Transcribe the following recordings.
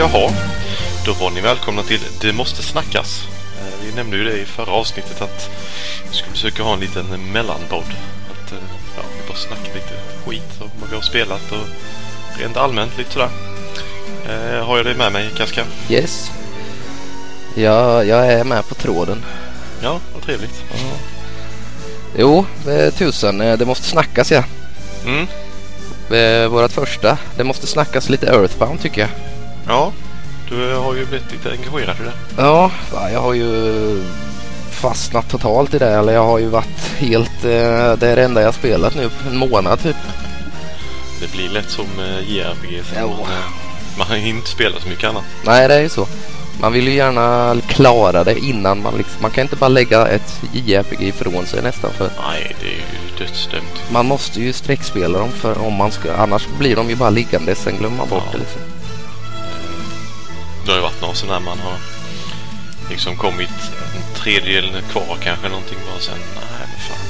Jaha, då var ni välkomna till Det måste snackas. Eh, Vi nämnde ju det i förra avsnittet att vi skulle försöka ha en liten mellanpodd. Att eh, ja, vi bara snackar lite skit om vad vi har spelat och rent allmänt lite sådär. Eh, har jag det med mig, Kaska? Yes. Ja, jag är med på tråden. Ja, vad trevligt. Jo, eh, tusen. Det måste snackas ja. Mm. Vårat första. Det måste snackas lite Earthbound tycker jag. Ja, du har ju blivit lite engagerad i det. Ja, jag har ju fastnat totalt i det. Eller jag har ju varit helt... eh, Det är det enda jag spelat nu på en månad typ. Det blir lätt som eh, JRPG. Jo. Man, eh, man hinner inte spela så mycket annat. Nej, det är ju så. Man vill ju gärna klara det innan man liksom... Man kan inte bara lägga ett JRPG ifrån sig nästan för Nej, det är ju dödsdömt. man måste ju sträckspela dem för om man ska... Annars blir de ju bara liggande. Sen glömmer man bort Ja. det liksom. Det har ju varit någon sån där man har liksom kommit en tredjedel kvar kanske någonting bara sen. Nej men fan.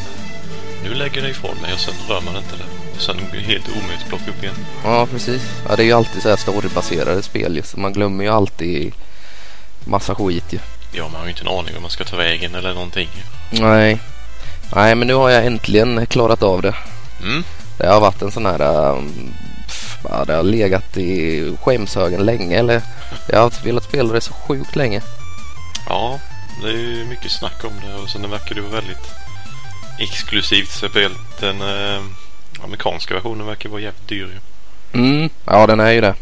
Nu lägger jag det ifrån mig och sen rör man inte det. Och sen blir det helt omöjligt att plocka upp igen. Ja, precis. Ja, det är ju alltid så här storybaserade spel ju, så man glömmer ju alltid massa skit ju. Ja, man har ju inte en aning om man ska ta vägen eller någonting. Nej. Nej, men nu har jag äntligen klarat av det. Mm. Det har varit en sån här... Um, det har legat i skämshögen länge eller... Jag har velat spela det så sjukt länge. Ja, det är ju mycket snack om det och sen verkar det vara väldigt exklusivt spel. Den eh, amerikanska versionen verkar vara jävligt dyr ju. Mm, ja den är ju det.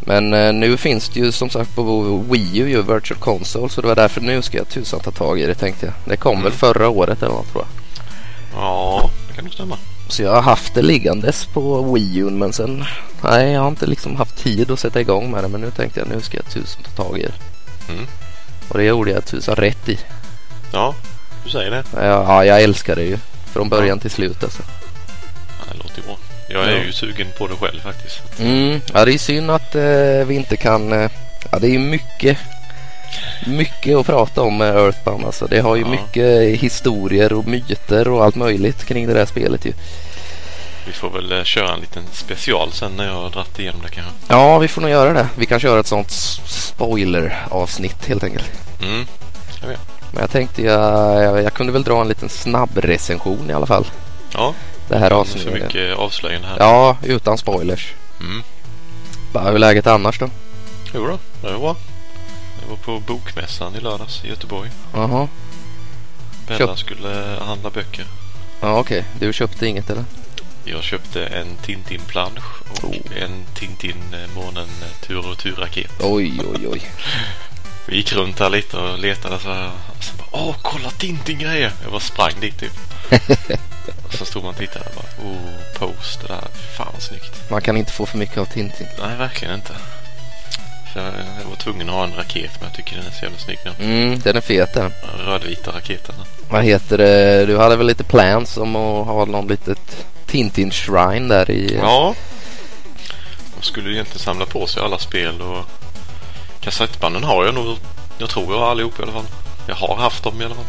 Men eh, nu finns det ju som sagt på Wii U ju Virtual Console så det var därför nu ska jag tusan ta tag i det tänkte jag. Det kom Mm. väl förra året eller något tror jag. Ja, det kan nog stämma. Så jag har haft det liggandes på Wii U men sen nej jag har inte liksom haft tid att sätta igång med det men nu tänkte jag nu ska jag tusen ta tag i det. Mm. Och det gjorde jag tusan rätt i. Ja, du säger det. Ja, ja jag älskar det ju. Från början till slut alltså. Ja, det låter ju bra. Jag är Ja. ju sugen på det själv faktiskt. Mm, ja det är synd att eh, vi inte kan... Eh, ja det är ju mycket, mycket att prata om med Earthbound alltså. Det har ju Ja. mycket historier och myter och allt möjligt kring det där spelet ju. Vi får väl eh, köra en liten special sen när jag har dragit igenom det kanske. Ja, vi får nog göra det. Vi kan köra ett sånt spoiler-avsnitt helt enkelt. Mm. Men jag tänkte jag, jag, jag kunde väl dra en liten snabb recension i alla fall. Ja, Det här är avsnittet. mycket avslöjande här. Ja, utan spoilers. Mm. Bara, hur är läget annars då? Jo då, det var bra. Var på bokmässan i lördags i Göteborg. Jaha. Bella Köp- skulle handla böcker. Ja, okej. Du köpte inget eller? Jag köpte en Tintin-plansch och Oh. en Tintin-månen eh, tur och tur-raket. Oj, oj, oj. Vi gick runt här lite och letade så här. Och så bara, åh kolla Tintin-grejer! Jag bara sprang dit typ. och så stod man och tittade och bara, oh, post det där. Fan vad snyggt. Man kan inte få för mycket av Tintin. Nej, verkligen inte. Så jag, var tvungen att ha en raket men jag tycker den är så jävla snygg nu. Mm, den är fet den. Rödvita raketen. Vad heter det? Du hade väl lite plans om att ha någon litet Tintin-shrine där i... Ja. De skulle ju egentligen samla på sig alla spel och kassettbanden har jag nog. Jag tror jag har allihop i alla fall. Jag har haft dem i alla fall.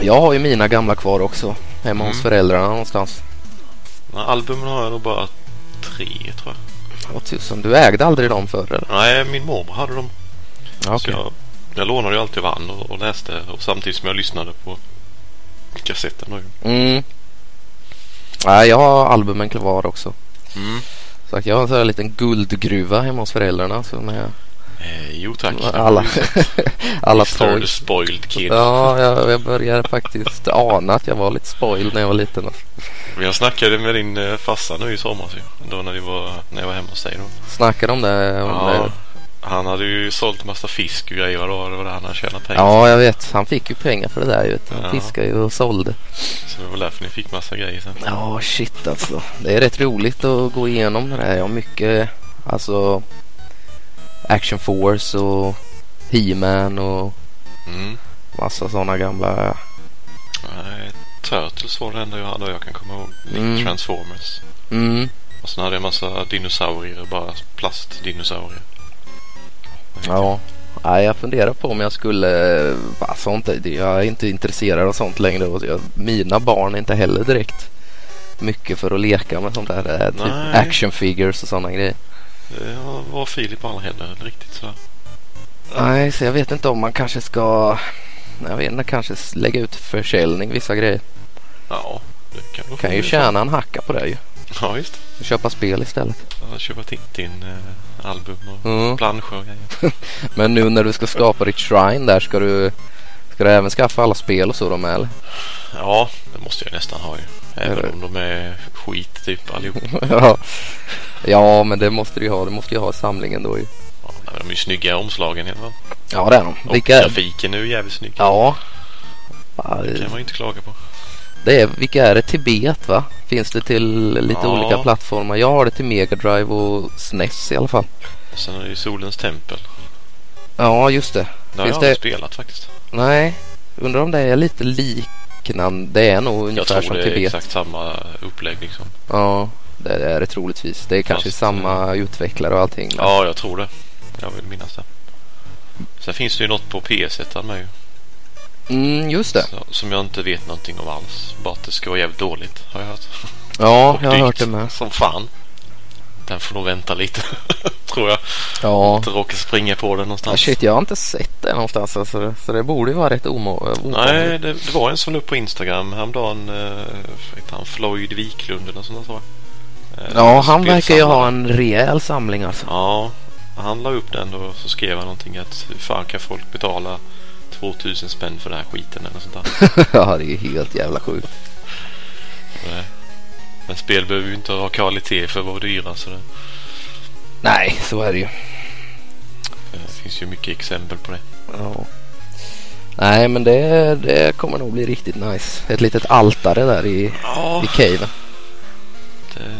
Jag har ju mina gamla kvar också. Hemma hos Mm. föräldrarna någonstans. Men albumen har jag nog bara tre tror jag. Åh tusan, du ägde aldrig dem förr eller? Nej, min mormor hade dem. Ja, Så okej. jag, jag lånade ju alltid han och, och läste och samtidigt som jag lyssnade på kassetten. Mm. Nej, jag har albumen kvar också. Mm. Så jag har en sån här liten guldgruva hemma hos föräldrarna. Så jag, Eh, jo tack. alla, alla Mr. spoiled kid. Ja, jag, jag börjar faktiskt ana att jag var lite spoiled när jag var liten. Alltså. Jag snackade med din eh, farsa nu i somras ju. Då när, var, när jag var hemma hos dig då. Snackar om det? Om Ja, det. han hade ju sålt massa fisk och grejer då. Det var det han hade tjänat pengar. Ja, jag vet. Han fick ju pengar för det där. ju. Han Ja. fiskade ju och sålde. Så det var därför ni fick massa grejer sen. Ja, shit alltså. Det är rätt roligt att gå igenom det där. Jag har mycket, alltså Action Force och He-Man och Mm. massa sådana gamla. Nej, Turtles var det enda jag hade jag kan komma ihåg. Mm. Transformers. Mm. Och sen hade jag massa dinosaurier, bara plastdinosaurier. Ja. Nej, jag funderar på om jag skulle, va, sånt, jag är inte intresserad av sånt längre. Och jag, mina barn är inte heller direkt mycket för att leka med sånt där. eh, Typ action figures och sådana grejer. Det var Filip aldrig heller riktigt så. Nej, så jag vet inte om man kanske ska... Jag vet inte, kanske lägga ut försäljning vissa grejer. Ja, det kan du Kan ju tjäna en hacka på det ju. Ja, visst. Köpa spel istället. Ja, köpa Tintin-album och Mm. planscher och grejer. Men nu när du ska skapa ditt shrine där ska du... Ska du även skaffa alla spel och så då med eller? Ja, det måste jag nästan ha ju. Även om de är skit typ allihop. ja. ja, men det måste du ju ha. Du måste ju ha samlingen då ju. Ja, nej, de är ju snygga omslagen i alla fall. Ja, det är de. Och Vilka grafiken är ju jävligt snygg. Ja. Det kan man ju inte klaga på. Det är, vilka är det? Tibet va? Finns det till lite Ja. olika plattformar? Jag har det till Mega Drive och SNES i alla fall. Och sen är det ju Solens tempel. Ja, just det. Det har Finns jag aldrig det- spelat faktiskt. Nej, undrar om det är lite liknande. Det är nog Jag ungefär tror som det är Tibet. exakt samma upplägg liksom. Ja, det är det troligtvis. Det är kanske Fast, samma utvecklare och allting. men- Ja, jag tror det. Jag vill minnas det. Sen finns det ju något på PS1 med ju. Mm, just det. Så, som jag inte vet någonting om alls. Bara att det ska vara jävligt dåligt har jag hört. Ja, Och jag har hört det med. Som fan. Den får nog vänta lite. tror jag. Ja. Inte råka springa på den någonstans. shit, jag har inte sett det någonstans. Alltså, så det borde ju vara rätt omo- Nej, ovanligt. det, det var en som upp på Instagram häromdagen. Eh, han? Floyd Wiklund eller sånt där, eh, Ja, han verkar ju ha en rejäl samling alltså. Ja, han la upp den och så skrev han någonting att hur fan kan folk betala 2000 spänn för den här skiten eller sånt där. ja, det är helt jävla sjukt. Eh, Men spel behöver ju inte ha kvalitet för att vara dyra så det, Nej, så är det ju. det finns ju mycket exempel på det. Ja. Nej, men det, det kommer nog bli riktigt nice. Ett litet altare där i, Ja, i caven. det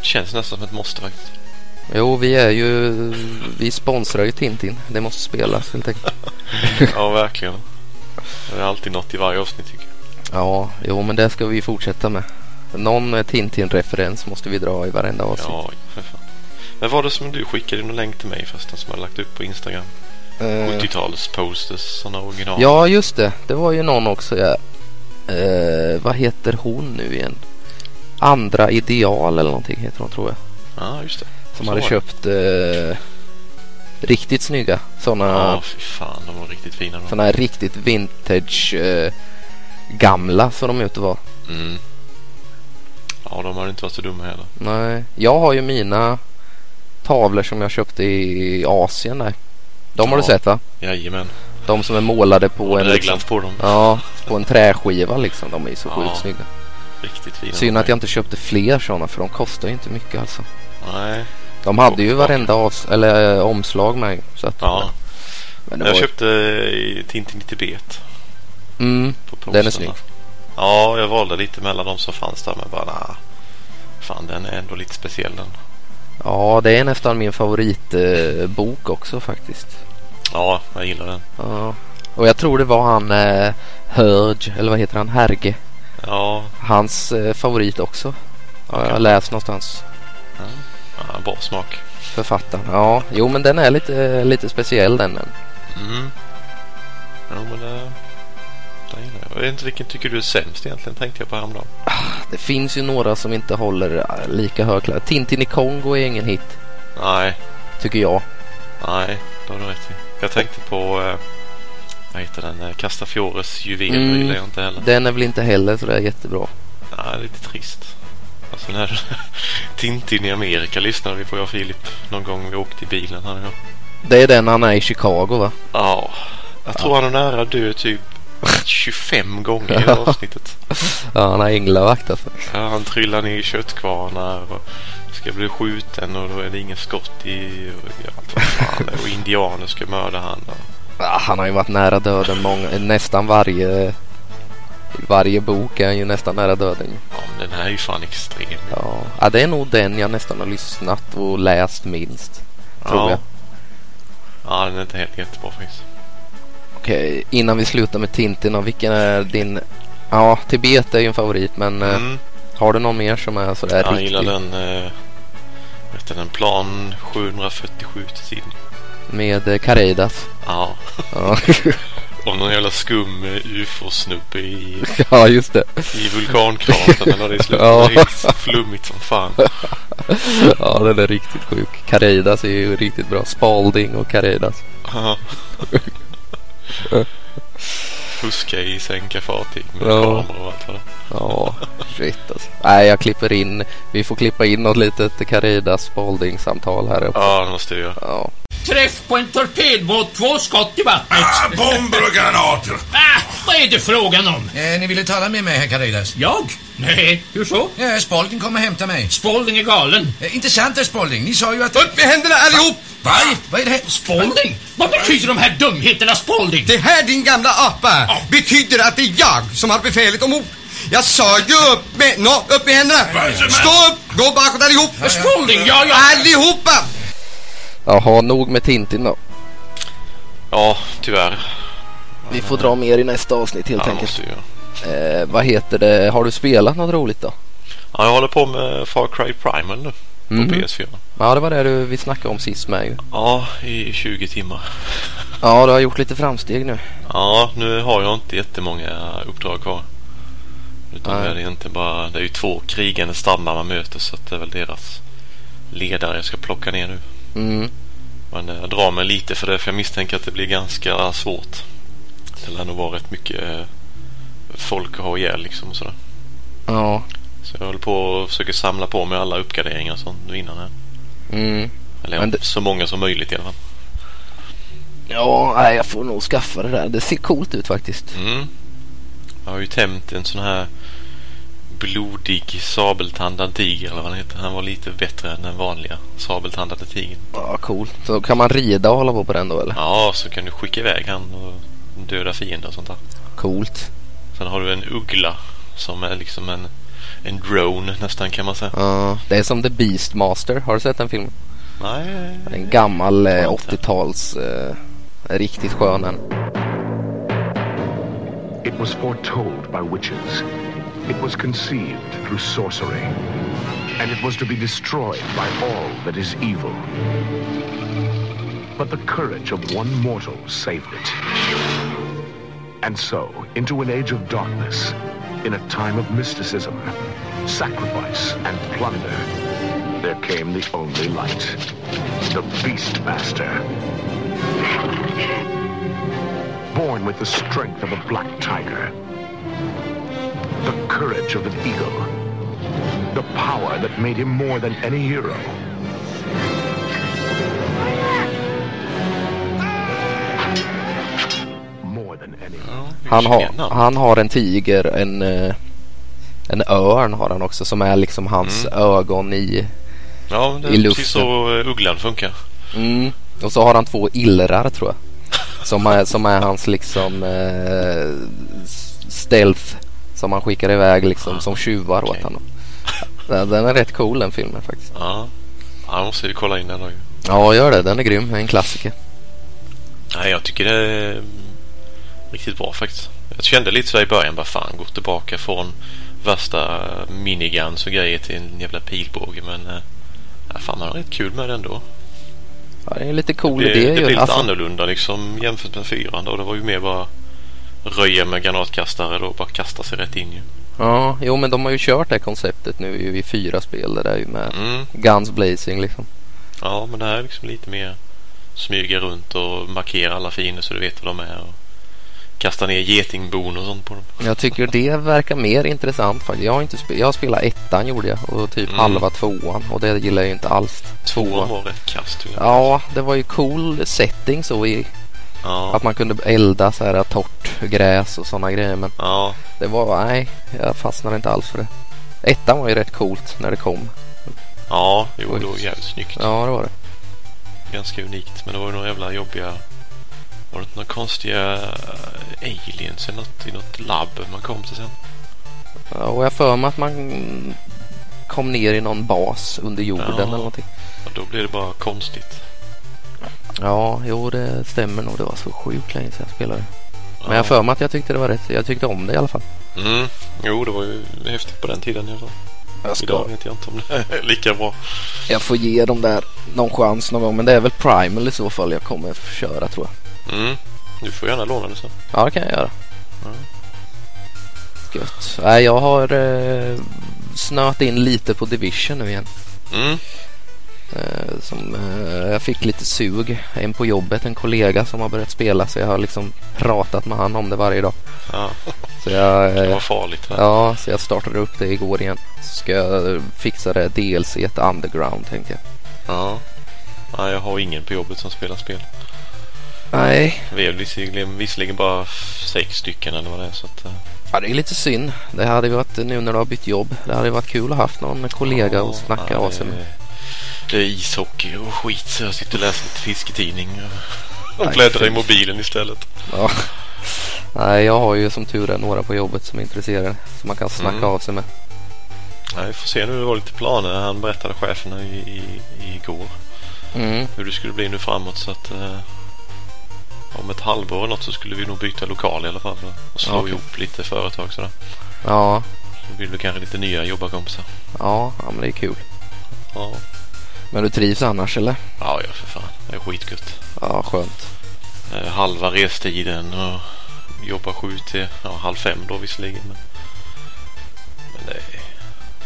känns nästan som ett måste faktiskt. Jo, vi är ju... Vi sponsrar ju Tintin. Det måste spelas helt enkelt. Ja, verkligen. Det är alltid något i varje avsnitt tycker jag. Ja, jo, men det ska vi fortsätta med. Någon Tintin-referens måste vi dra i varenda avsnitt. Ja, för fan. Men var det som du skickade någon länk till mig förresten som jag lagt upp på Instagram? Eh, 70-tals posters, sådana original. ja, just det. Det var ju någon också. Ja. Eh, vad heter hon nu igen? Andra Ideal eller någonting heter hon tror jag. Ja, just det. Som Så hade köpt eh, riktigt snygga. Sådana Ja, fy fan. De var riktigt fina. Här riktigt vintage gamla som de inte var. Mm. Ja, de har inte varit så dumma heller. Nej, jag har ju mina tavlor som jag köpte i Asien där. De har du Ja. sett va? Jajamän. De som är målade på Och en, liksom, på dem. ja, på en träskiva liksom. De är ju så Ja. sjukt snygga. Riktigt fina. Synd att jag inte köpte fler sådana för de kostar ju inte mycket alltså. Nej. De hade ju varenda avs- eller, eh, omslag med. Så att, Ja. men Jag var, köpte i Tintin i Tibet. mm, På Den är snygg. Ja, jag valde lite mellan de som fanns där. Men bara nah. Fan, den är ändå lite speciell den. Ja, det är nästan min favoritbok eh, också faktiskt. Ja, jag gillar den. Ja. Och jag tror det var han eh, Hörge, eller vad heter han? Herge. Ja, Hans eh, favorit också. Ja, jag har läst någonstans. ja bra smak. Författaren. Ja, jo men den är lite, lite speciell den. den. Mm. Ja, men det... Jag. Vet inte vilken tycker du är sämst egentligen, tänkte jag på häromdagen. Det finns ju några som inte håller eh, lika hög klass. Tintin i Kongo är ingen hit, Nej, tycker jag. nej, det har du rätt i. Jag tänkte på, eh, vad heter den, eh, Castafiores juveler Mm. gillar jag inte heller. Den är väl inte heller så där jättebra. Nej, lite trist. Alltså den här Tintin i Amerika lyssnade vi på jag och Filip någon gång vi åkte i bilen här idag. Det är den han är i Chicago va? Ja, jag tror han är nära att dö typ 25 gånger i det avsnittet. Ja, han har änglavakt alltså. Ja, han trillar ner i köttkvarnar och ska bli skjuten och då är det ingen skott i... Och, ja, fan, och indianer ska mörda han. Och, Ja, han har ju varit nära döden många, nästan varje... Varje bok är han ju nästan nära döden. ja, men den här är ju fan extrem. Ja. ja, det är nog den jag nästan har lyssnat och läst minst. Tror ja. jag. Ja, den är inte helt jättebra faktiskt. Okej, innan vi slutar med Tintin och vilken är din... Ja, Tibet är ju en favorit men eh, Mm. har du någon mer som är sådär Jag riktigt? gillar den... Eh, vad heter den? Plan 747 till Sydney. Med eh, Kareidas. Ja, Ja. om någon jävla skum eh, ufo-snubbe i, Ja, just det. i vulkankratern eller det slutet. Ja. Det är flummigt som fan. Ja, den är riktigt sjuk. Kareidas är ju riktigt bra. Spalding och Kareidas. Ja. Fuska i sänka fartyg med Ja. kameror och allt vad Ja, shit alltså. Nej, jag klipper in. Vi får klippa in något litet Kareidas Spalding samtal här uppe. Ja, det måste jag göra. Ja. Träff på en torpedbåt, två skott i vattnet. Ah, bomber och granater! Ah, vad är det frågan om? Eh, ni ville tala med mig, herr Kareidas? Jag? Nej, hur så? Ja, Spalding kommer hämta mig. Spalding är galen. Eh, inte sant, herr Spalding. Ni sa ju att... Upp med händerna allihop! Va? Vad är det här? Spalding? Vad betyder de här dumheterna, Spalding? Det här din gamla apa betyder att det är jag som har befälet ombord. Jag sa ju upp med... Nå, upp med händerna! Stå upp! Gå bakåt allihop! Spalding, ja, ja. Allihopa! Jaha, nog med Tintin då. Ja, tyvärr. Vi får dra mer i nästa avsnitt helt Ja, enkelt. Eh, vad heter det? Har du spelat något roligt då? Ja, jag håller på med Far Cry Primal nu. På Mhm. PS4. Ja, det var det du, vi snackade om sist med ju. Ja, i 20 timmar. Ja, du har gjort lite framsteg nu. Ja, nu har jag inte jättemånga uppdrag kvar. Utan Nej. det är egentligen bara, det är ju två krigande stammar man möter så det är väl deras ledare jag ska plocka ner nu. Mm. Men eh, jag drar mig lite för det för jag misstänker att det blir ganska svårt. Det lär nog vara rätt mycket eh, folk att ha ihjäl liksom och sådär. Ja. Så jag håller på och försöker samla på mig alla uppgraderingar och sånt nu innan här. Mm. Eller ja, det- så många som möjligt i alla fall. Ja, nej, jag får nog skaffa det där. Det ser coolt ut faktiskt. Mm. Jag har ju tämt en sån här blodig sabeltandad tiger eller vad han heter. Han var lite bättre än den vanliga sabeltandade tigern. Ja, coolt. Så kan man rida och hålla på på den då eller? Ja, så kan du skicka iväg han och döda fiender och sånt där. Coolt. Sen har du en uggla som är liksom en, en drone nästan kan man säga. Ja, det är som The Beastmaster. Har du sett den filmen? Nej, En gammal eh, Har inte. 80-tals eh, riktigt skön en. It was foretold by witches. It was conceived through sorcery. And it was to be destroyed by all that is evil. But the courage of one mortal saved it. And so, into an age of darkness, in a time of mysticism, sacrifice, and plunder, there came the only light. The Beastmaster. Born with the strength of a black tiger, the courage of an eagle, the power that made him more than any hero. Han har, han har en tiger, en, eh, en örn har han också som är liksom hans Mm. ögon i... Ja, det i luften. precis så eh, ugglan funkar. Mm. Och så har han två illrar tror jag. Som är, som är hans liksom eh, stealth som han skickar iväg liksom som tjuvar åt okej. honom. Den, den är rätt cool den filmen faktiskt. Ja, ja måste vi kolla in den då ju. Ja gör det, den är grym, en klassiker. Nej, jag tycker det är mm, riktigt bra faktiskt. Jag kände lite så i början, bara fan, gå tillbaka från värsta miniguns och grejer till en jävla pilbåge. Men äh, fan, man har rätt kul med det ändå. Ja, det är en lite cool det, idé det ju. blir lite Alltså, annorlunda liksom jämfört med fyran då. Det var ju mer bara röja med granatkastare då, bara kasta sig rätt in ju. ja, jo men de har ju kört det konceptet nu ju i fyra spel det där ju med Mm. Guns Blazing liksom. Ja, men det här är liksom lite mer smyga runt och markera alla fiender så du vet var de är. Och kasta ner getingbon och sånt på dem. Jag tycker det verkar mer intressant faktiskt. Jag har inte spe- jag spelat ettan gjorde jag och typ Mm. halva tvåan och det gillar jag ju inte alls. Tvåan var rätt kast. Ja, det var ju cool setting så i Ja. att man kunde elda så här torrt gräs och sådana grejer men ja. det var, nej, jag fastnade inte alls för det. Ettan var ju rätt coolt när det kom. Ja, jo, Oj. det var jävligt snyggt. Ja, det var det. Ganska unikt. Men det var ju några jävla jobbiga... Var det inte några konstiga eh, aliens eller något i något labb man kom till sen? Ja, och jag för mig att man kom ner i någon bas under jorden Ja. eller någonting. Och då blev det bara konstigt. Ja, jo det stämmer nog. Det var så sjukt länge sedan jag spelade. Men Ja. jag för mig att jag tyckte det var rätt. Jag tyckte om det i alla fall. Mm. Jo, det var ju häftigt på den tiden i alla fall. Jag, Idag vet jag inte om det är lika bra. jag får ge dem där någon chans någon gång. Men det är väl Primal i så fall jag kommer köra tror jag. Mm. Du får gärna låna det sen. Ja, det kan jag göra. Gött. Nej, jag har eh, snöat in lite på Division nu igen. Mm. Eh, som, eh, jag fick lite sug. En på jobbet, en kollega som har börjat spela så jag har liksom pratat med han om det varje dag. Ja, Så jag, det eh, var farligt. Va? ja, så jag startade upp det igår igen. Så ska jag fixa det dels i ett underground tänkte jag. Ja. Nej, jag har ingen på jobbet som spelar spel. Nej, Vi är visserligen, visserligen bara sex stycken eller vad det är. Så att, ja, det är lite synd. Det hade varit nu när du har bytt jobb. Det hade varit kul att ha haft någon kollega och snacka ja, av sig med. Det, är ishockey och skit så jag sitter och läser lite fisketidning och, och bläddrar i mobilen istället. Ja. Nej, jag har ju som tur är några på jobbet som är intresserade. Som man kan snacka Mm. av sig med. Nej, vi får se nu. Det var lite planer. Han berättade chefen i, i, igår Mm. hur det skulle bli nu framåt. Så att eh, om ett halvår eller något så skulle vi nog byta lokal i alla fall. Och slå Okej. ihop lite företag sådär. Ja, Då blir det kanske lite nya jobbarkompisar. ja, men det är kul. Ja, Men du trivs annars eller? ja, ja för fan. Det är skitgött. Ja, skönt. Eh, halva restiden och jobba sju till ja, halv fem då visserligen. Men, men det, är-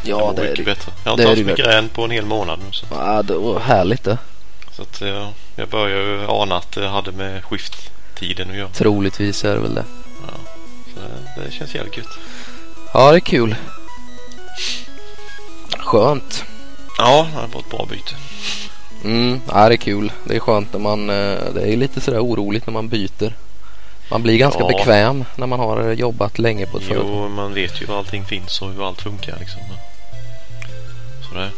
Ja, det är mycket det. bättre. Jag har inte haft migrän på en hel månad nu. Så, Ja, det var härligt det. så att jag, jag börjar ju ana att det hade med skifttiden att göra. Troligtvis är det väl det. Så det, det känns jävligt gött. Ja, det är kul. Skönt. Ja, det var ett bra byte. Mm, ja, det är kul. Det är skönt när man... eh, Det är lite sådär oroligt när man byter. Man blir ganska Ja. bekväm när man har jobbat länge på ett företag. Jo, man vet ju var allting finns och hur allt funkar liksom. Så det.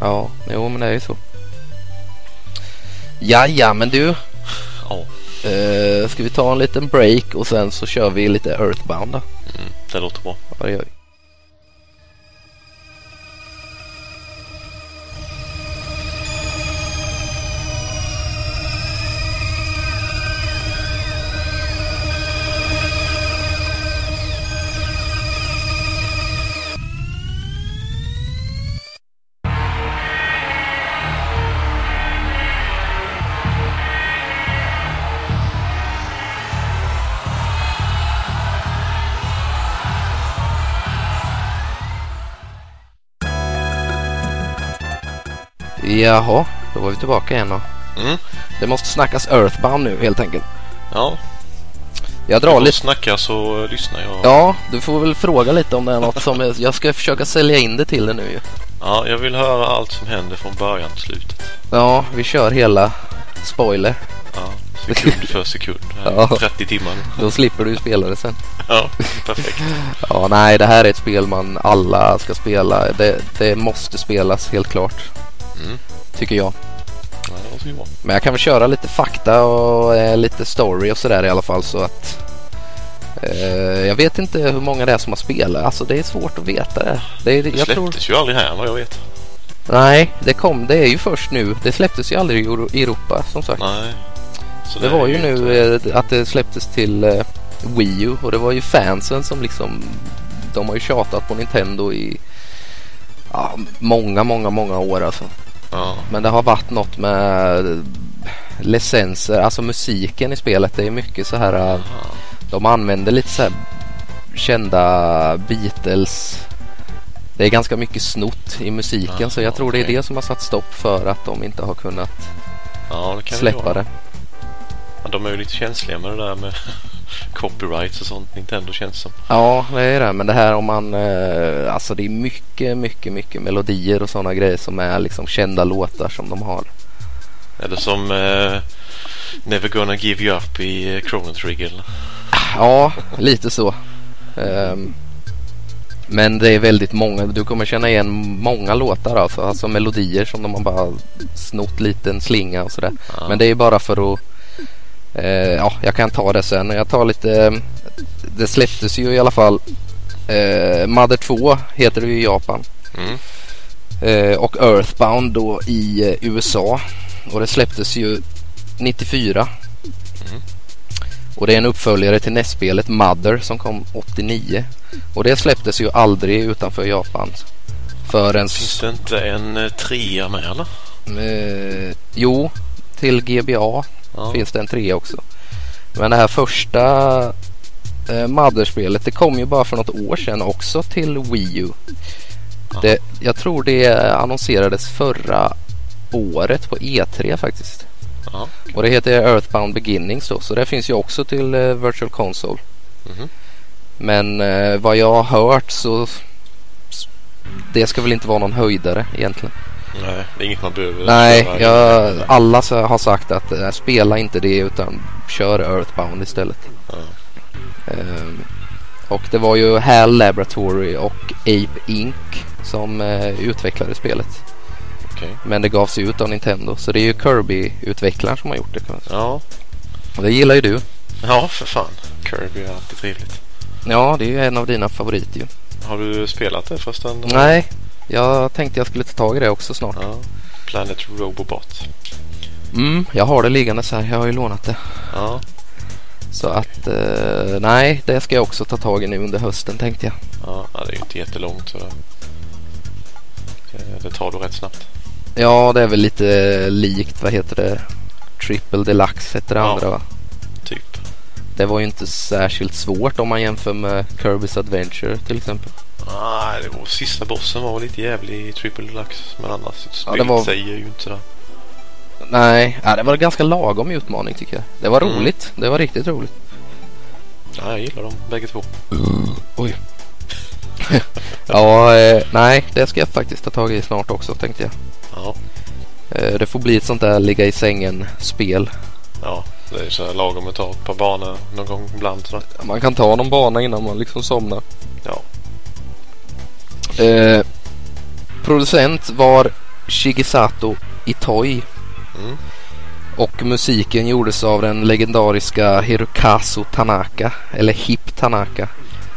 Ja, jo men det är ju så. Ja, ja, men du. Ja, Eh, ska vi ta en liten break och sen så kör vi lite Earthbound då? mm, det låter bra. Ja, det gör vi. Jaha, då var vi tillbaka igen då. Mm. Det måste snackas Earthbound nu helt enkelt. Ja, Jag drar lite. snacka så lyssnar jag. Ja, du får väl fråga lite om det är något som jag, jag ska försöka sälja in det till dig nu ju. Ja, jag vill höra allt som händer från början till slutet. Ja, vi kör hela spoiler. Ja, sekund för sekund. Ja. 30 timmar. Då slipper du spela det sen. Ja, perfekt. Ja, nej, det här är ett spel man alla ska spela. Det, det måste spelas helt klart. Mm. Tycker jag. Ja, det. Men jag kan väl köra lite fakta och eh, lite story och sådär i alla fall så att eh, jag vet inte hur många det är som har spelat. Alltså det är svårt att veta det. det, Det jag tror, släpptes ju aldrig här vad jag vet. nej, det kom. Det är ju först nu. Det släpptes ju aldrig i Euro- i Europa som sagt. Nej. Så Det är var ju inte- nu eh, att det släpptes till eh, Wii U och det var ju fansen som liksom de har ju tjatat på Nintendo i ja, många, många, många år alltså. Ja, Men det har varit något med licenser, alltså musiken i spelet. Det är mycket så här. eh, De använder lite så här kända Beatles. Det är ganska mycket snott i musiken Ah, så jag tror det är det som har satt stopp för att de inte har kunnat ja det släppa det. Ja, de är ju lite känsliga med det där med copyrights och sånt. Nintendo känns som. Ja, det är det. Men det här om man... Eh, alltså det är mycket, mycket, mycket melodier och sådana grejer som är liksom kända låtar som de har. Eller som eh, Never Gonna Give You Up i eh, Chrono Trigger. Ja, lite så. Ehm, men det är väldigt många. Du kommer känna igen många låtar alltså. Alltså melodier som de har bara snott liten slinga och sådär. Ja. Men det är bara för att... Eh, ja, jag kan ta det sen. Jag tar lite... Det släpptes ju i alla fall. Eh, Mother 2 heter det ju i Japan. Mm. Eh, och Earthbound då i eh, USA. Och det släpptes ju 94. Mm. Och det är en uppföljare till nästspelet Mother som kom 89. Och det släpptes ju aldrig utanför Japan. Förrän... Finns det inte en eh, trea med eller? Eh, jo, till GBA Ja. finns det en trea också. Men det här första eh, Mother-spelet det kom ju bara för något år sedan också till Wii U. Det, jag tror det annonserades förra året på E3 faktiskt. Ja. Och det heter Earthbound Beginnings då. Så det finns ju också till eh, Virtual Console. Mhm. Men eh, vad jag har hört så det ska väl inte vara någon höjdare egentligen. Nej, det är inget man behöver Nej, jag, alla så- har sagt att eh, spela inte det utan kör Earthbound istället. Ja. Ehm, och det var ju HAL Laboratory och Ape Inc. som eh, utvecklade spelet. Okej. Men det gavs ut av Nintendo så det är ju Kirby-utvecklaren som har gjort det. Ja. Och det gillar ju du. ja, för fan. Kirby är alltid trevligt. Ja, det är ju en av dina favoriter ju. Har du spelat det förresten? Nej, jag tänkte jag skulle ta tag i det också snart. Ja. Planet Robobot. Mm, jag har det liggande så här. Jag har ju lånat det. Ja. Så att eh, nej, det ska jag också ta tag i nu under hösten tänkte jag. Ja, det är ju inte jättelångt så det, det- det tar du rätt snabbt. Ja, det är väl lite likt, vad heter det? Triple Deluxe heter det Ja. andra va? Typ. Det var ju inte särskilt svårt om man jämför med Kirby's Adventure till exempel. Nej, det var sista bossen var lite jävlig i Triple Deluxe. Men annars, spelet det var- säger ju inte det. Nej, ja, det var en ganska lagom utmaning tycker jag. Det var Mm. roligt. Det var riktigt roligt. Ja, jag gillar dem bägge två. Oj. ja, eh, nej, det ska jag faktiskt ta tag i snart också tänkte jag. Ja, Eh, det får bli ett sånt där ligga i sängen-spel. ja. Det är så här lagom att ta ett par banor någon gång ibland. Sådär. Man kan ta någon bana innan man liksom somnar. Ja. Eh, producent var Shigesato Itoi. Mm. Och musiken gjordes av den legendariska Hirokazu Tanaka. Eller Hip Tanaka.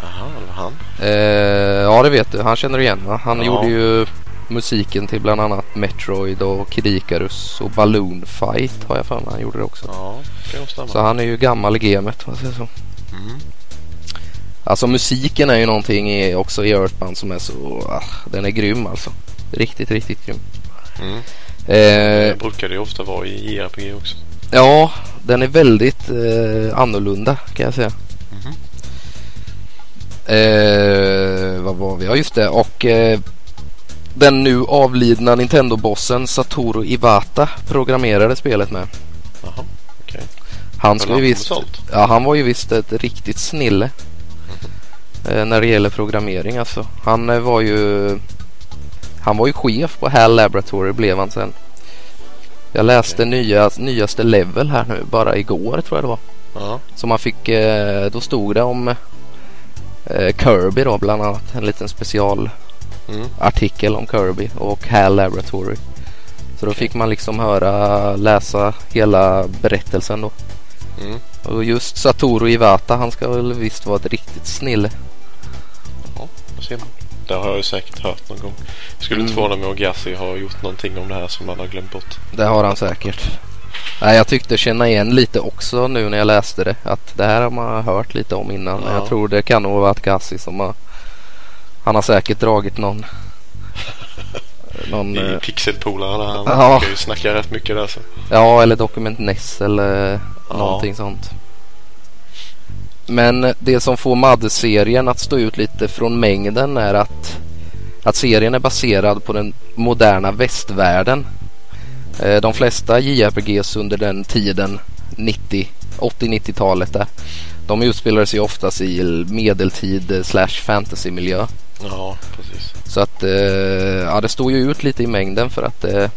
Jaha, det var han. Eh, ja det vet du, han känner du igen va? Han Ja. gjorde ju musiken till bland annat Metroid och Kid Icarus och Balloon Fight har jag för mig han gjorde det också. Ja, det kan nog stämma. Så han är ju gammal i gamet om man säger så. Mm. Alltså musiken är ju någonting i, också i Earthbound som är så, ah, den är grym alltså. Riktigt, riktigt grym. Mm. Eh, Det brukar det ju ofta vara i JRPG också. ja, den är väldigt eh, annorlunda kan jag säga. Mhm. Eh, vad var vi? Ja just det och eh, den nu avlidna Nintendo-bossen Satoru Iwata programmerade spelet med. Jaha, okej. Han visst, sånt? ja han var ju visst ett riktigt snille. Eh, när det gäller programmering alltså. Han eh, var ju Han var ju chef på HAL Laboratory blev han sen. Jag läste nya, nyaste level här nu bara igår tror jag det var. Ja, Så man fick, eh, då stod det om Kirby då bland annat. En liten specialartikel mm. om Kirby och HAL Laboratory. Så då fick man liksom höra, läsa hela berättelsen då. Mm. Och just Satoru Iwata, han ska väl visst vara ett riktigt snille. Ser man. Det har jag ju säkert hört någon gång. Jag skulle inte Mm. förvåna mig om Gassi har gjort någonting om det här som man har glömt bort. Det har han säkert. Nej, jag tyckte känna igen lite också nu när jag läste det. Att det här har man hört lite om innan. Ja. jag tror det kan nog vara Gassi som har... Han har säkert dragit någon... någon I eh, pixelpolarna. Han Ja. brukar ju snacka rätt mycket där så. ja, eller Dokument NES eller Ja. någonting sånt. Men det som får Madde-serien att stå ut lite från mängden är att, att serien är baserad på den moderna västvärlden. Eh, De flesta JRPGs under den tiden, 90, 80-90-talet där, de utspelar sig oftast i medeltid slash fantasymiljö. Ja, precis. Så att eh, ja, det står ju ut lite i mängden för att eh,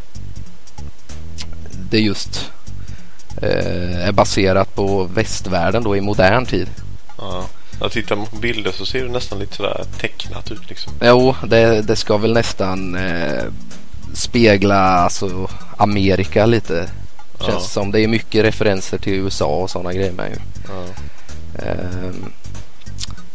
det just eh, är baserat på västvärlden då i modern tid. Ja. Jag tittar på bilder så ser det nästan lite sådär tecknat ut liksom. Jo, det, det ska väl nästan eh, spegla alltså, Amerika lite. Känns Ja. som. Det är mycket referenser till USA och sådana grejer med ju. Ja. Ehm,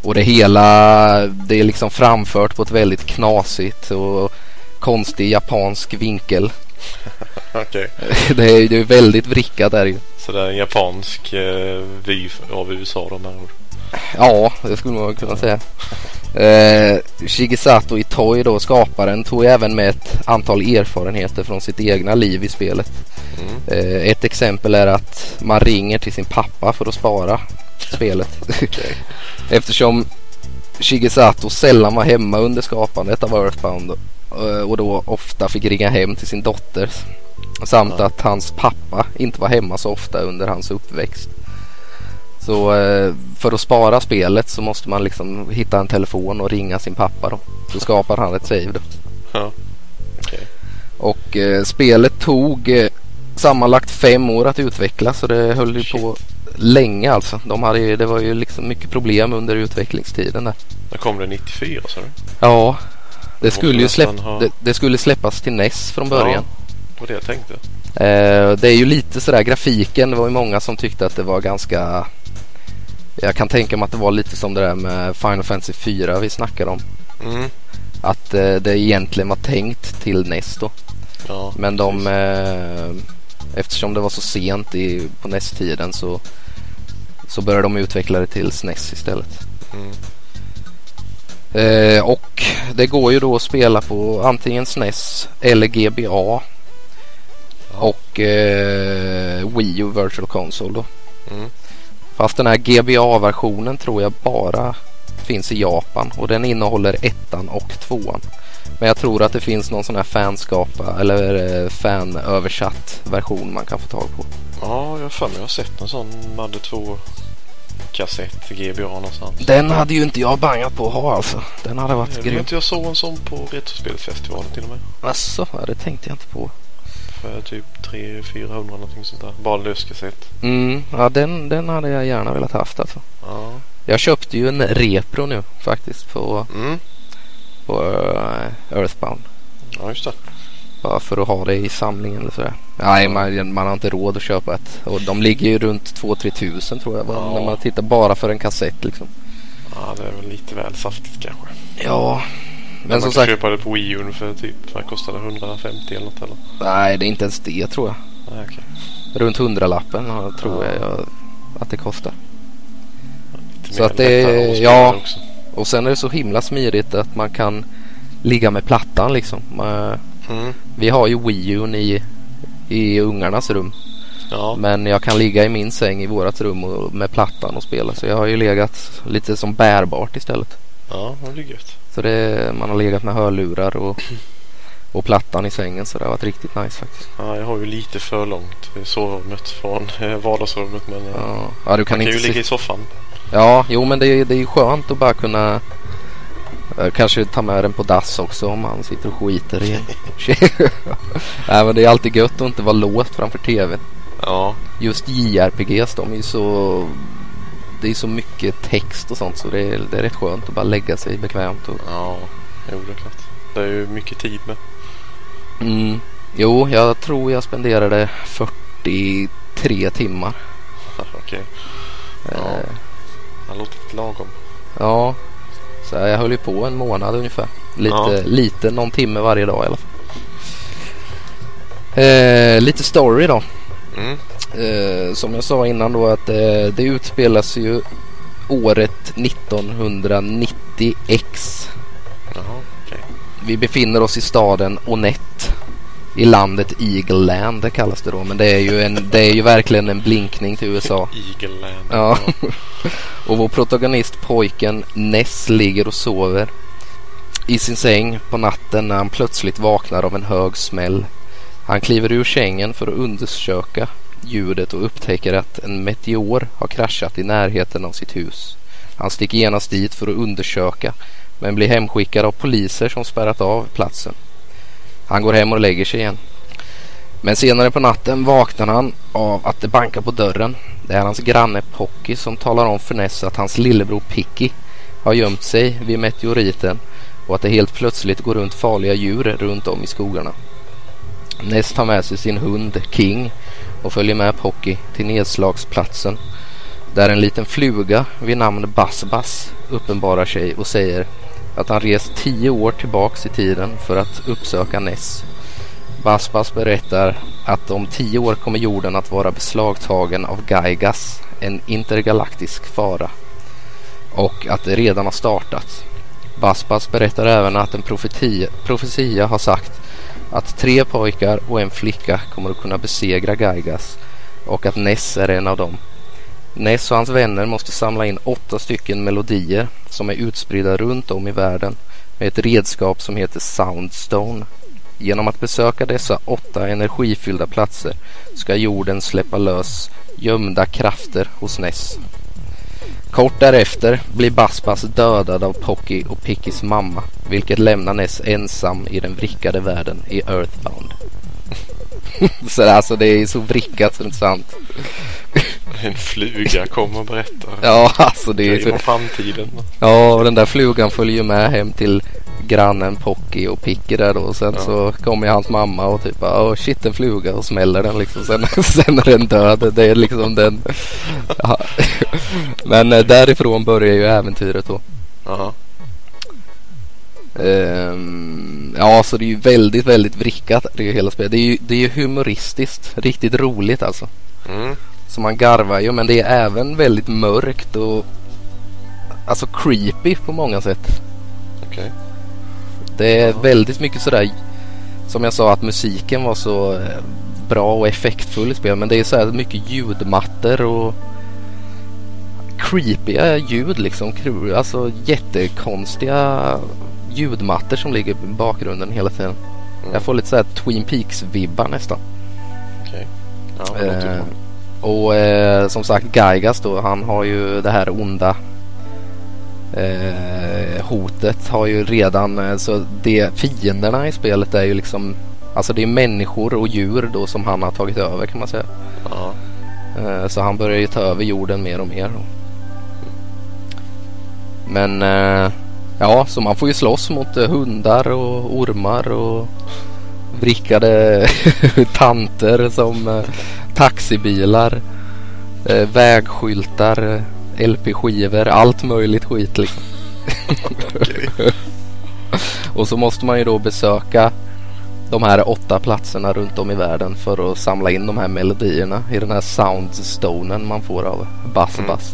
och det hela, det är liksom framfört på ett väldigt knasigt och konstig japansk vinkel. Okej. det, är, det är väldigt vrickat där ju. Så det är en japansk eh, vy av USA de här ord. Ja, det skulle man kunna säga. Eh, Shigesato Itoi då, skaparen, tog även med ett antal erfarenheter från sitt egna liv i spelet. Eh, ett exempel är att man ringer till sin pappa för att spara spelet. Eftersom Shigesato sällan var hemma under skapandet av Earthbound och då ofta fick ringa hem till sin dotter. Samt att hans pappa inte var hemma så ofta under hans uppväxt. Så eh, för att spara spelet så måste man liksom hitta en telefon och ringa sin pappa då. Så skapar han ett save då. Ja. Okej. Och eh, spelet tog eh, sammanlagt fem år att utveckla så det höll ju på länge alltså. De hade det var ju liksom mycket problem under utvecklingstiden där. När kom det 94 sa du? Ja, det skulle ju släpp, ha- det, det skulle släppas till NES från början. Det var det jag tänkte. Eh, det är ju lite sådär grafiken. Det var ju många som tyckte att det var ganska... Jag kan tänka mig att det var lite som det där med Final Fantasy 4 vi snackade om. Mm. Att eh, det egentligen var tänkt till NES då. Ja, Men de... Eh, eftersom det var så sent i, på NES-tiden så, så började de utveckla det till SNES istället. Mm. Eh, och det går ju då att spela på antingen SNES eller GBA. Och eh, Wii U Virtual Console då. Mm. Fast den här GBA-versionen tror jag bara finns i Japan och den innehåller ettan och tvåan. Men jag tror att det finns någon sån här fanskapa eller eh, fanöversatt version man kan få tag på. Ja, jag har för mig jag har sett en sån Madde 2 kassett GBA någonstans. Den hade ju inte jag bangat på att ha alltså. Den hade varit Jag grym. inte jag såg en sån på Retrospelsfestivalen till och med. Asså, ja, det tänkte jag inte på. För typ 300-400 någonting sånt där. Bara löskassett. Mm, ja den, den hade jag gärna velat haft alltså. Ja. Jag köpte ju en repro nu faktiskt på, Mm. på eh, Earthbound. Ja, just det. Bara för att ha det i samlingen eller sådär. Nej, man, man har inte råd att köpa ett. Och de ligger ju runt 2-3 tusen tror jag. Ja. När man tittar bara för en kassett liksom. Ja, det är väl lite väl saftigt kanske. Ja, Men men man som kan sagt. köpa det på Wii U för typ, vad kostar det? 150 eller något eller? Nej, det är inte ens det tror jag. Nej, okej. Runt hundralappen tror Ja. jag, att det kostar. Lite Så mer att det- spela ja. Också. Och sen är det så himla smidigt att man kan ligga med plattan liksom. Man, Mm. vi har ju Wii U i, i ungarnas rum. Ja. Men jag kan ligga i min säng i vårat rum och, med plattan och spela. Så jag har ju legat lite som bärbart istället. Ja, det blir gött. Så det, man har legat med hörlurar och, och plattan i sängen. Så det har varit riktigt nice faktiskt. Ja, jag har ju lite för långt sovrummet från eh, vardagsrummet men eh, Ja, ja du kan man kan inte ju ligga i soffan. Ja, jo men det, är- det är ju skönt att bara kunna eh, Kanske ta med den på dass också om man sitter och skiter i Nej men det är alltid gött att inte vara låst framför tvn. Ja, Just JRPGs de är ju så Det är så mycket text och sånt så det är, det är rätt skönt att bara lägga sig bekvämt och ja, jo det är klart. Det är ju mycket tid med. mm. Jo, jag tror jag spenderade 43 timmar. Okej, Ja. Ja. det låter lite lagom. ja. Så jag höll ju på en månad ungefär. Lite, Ja. lite någon timme varje dag i alla fall. Eh, lite story då. Mm. Eh, som jag sa innan då att eh, det utspelas ju året 1990X. Jaha, okej. Vi befinner oss i staden Onett i landet Eagle Land det kallas det då. Men det är ju, en, det är ju verkligen en blinkning till USA. Eagle Land. Ja. och vår protagonist pojken Ness ligger och sover i sin säng på natten när han plötsligt vaknar av en hög smäll. Han kliver ur sängen för att undersöka ljudet och upptäcker att en meteor har kraschat i närheten av sitt hus. Han sticker genast dit för att undersöka men blir hemskickad av poliser som spärrat av platsen. Han går hem och lägger sig igen. Men senare på natten vaknar han av att det bankar på dörren. Det är hans granne Pocky som talar om för Ness att hans lillebror Picky har gömt sig vid meteoriten och att det helt plötsligt går runt farliga djur runt om i skogarna. Ness tar med sig sin hund King och följer med Pocky till nedslagsplatsen där en liten fluga vid namn Bassbass uppenbarar sig och säger att han rest tio år tillbaks i tiden för att uppsöka Ness. Baspas berättar att om tio år kommer jorden att vara beslagtagen av Gaigas, en intergalaktisk fara. Och att det redan har startat. Baspas berättar även att en profetia, profetia har sagt att tre pojkar och en flicka kommer att kunna besegra Gaigas och att Ness är en av dem. Ness och hans vänner måste samla in åtta stycken melodier som är utspridda runt om i världen med ett redskap som heter Soundstone. Genom att besöka dessa åtta energifyllda platser ska jorden släppa lös gömda krafter hos Ness. Kort därefter blir Baspas dödad av Pocky och Pickys mamma vilket lämnar Ness ensam i den vrickade världen i Earthbound. så alltså det är så vrickat så det är inte sant. En fluga kommer och berättar. Ja, alltså det är så... framtiden. Ja, och den där flugan följer ju med hem till grannen Pocky och Picky där då. Och sen Ja. så kommer hans mamma och typ åh shit en fluga och smäller den liksom. Sen, sen är den död. Det är liksom den. Ja. Men eh, därifrån börjar ju äventyret då. Ja. Ehm, ja, så det är ju väldigt, väldigt vrickat det hela spelet. Det är ju, det är humoristiskt. Riktigt roligt alltså. Mm. Så man garvar ju men det är även väldigt mörkt och alltså creepy på många sätt. Okej. Det är väldigt mycket sådär som jag sa att musiken var så eh, bra och effektfull i spel men det är så här mycket ljudmattor och creepiga ljud liksom. Alltså jättekonstiga ljudmattor som ligger i bakgrunden hela tiden. Jag får lite så här Twin Peaks-vibbar nästan. Okej. Ja, det låter Eh, och eh, som sagt Gaigas då, han har ju det här onda eh, hotet har ju redan, eh, så det fienderna i spelet är ju liksom, alltså det är människor och djur då som han har tagit över kan man säga. Ja. Eh, så han börjar ju ta över jorden mer och mer. Då. Men eh, ja, så man får ju slåss mot eh, hundar och ormar och vrickade tanter som eh, taxibilar, eh, vägskyltar, LP-skivor, allt möjligt skit liksom. och så måste man ju då besöka de här åtta platserna runt om i världen för att samla in de här melodierna i den här soundstonen man får av Bass Mm. Bass.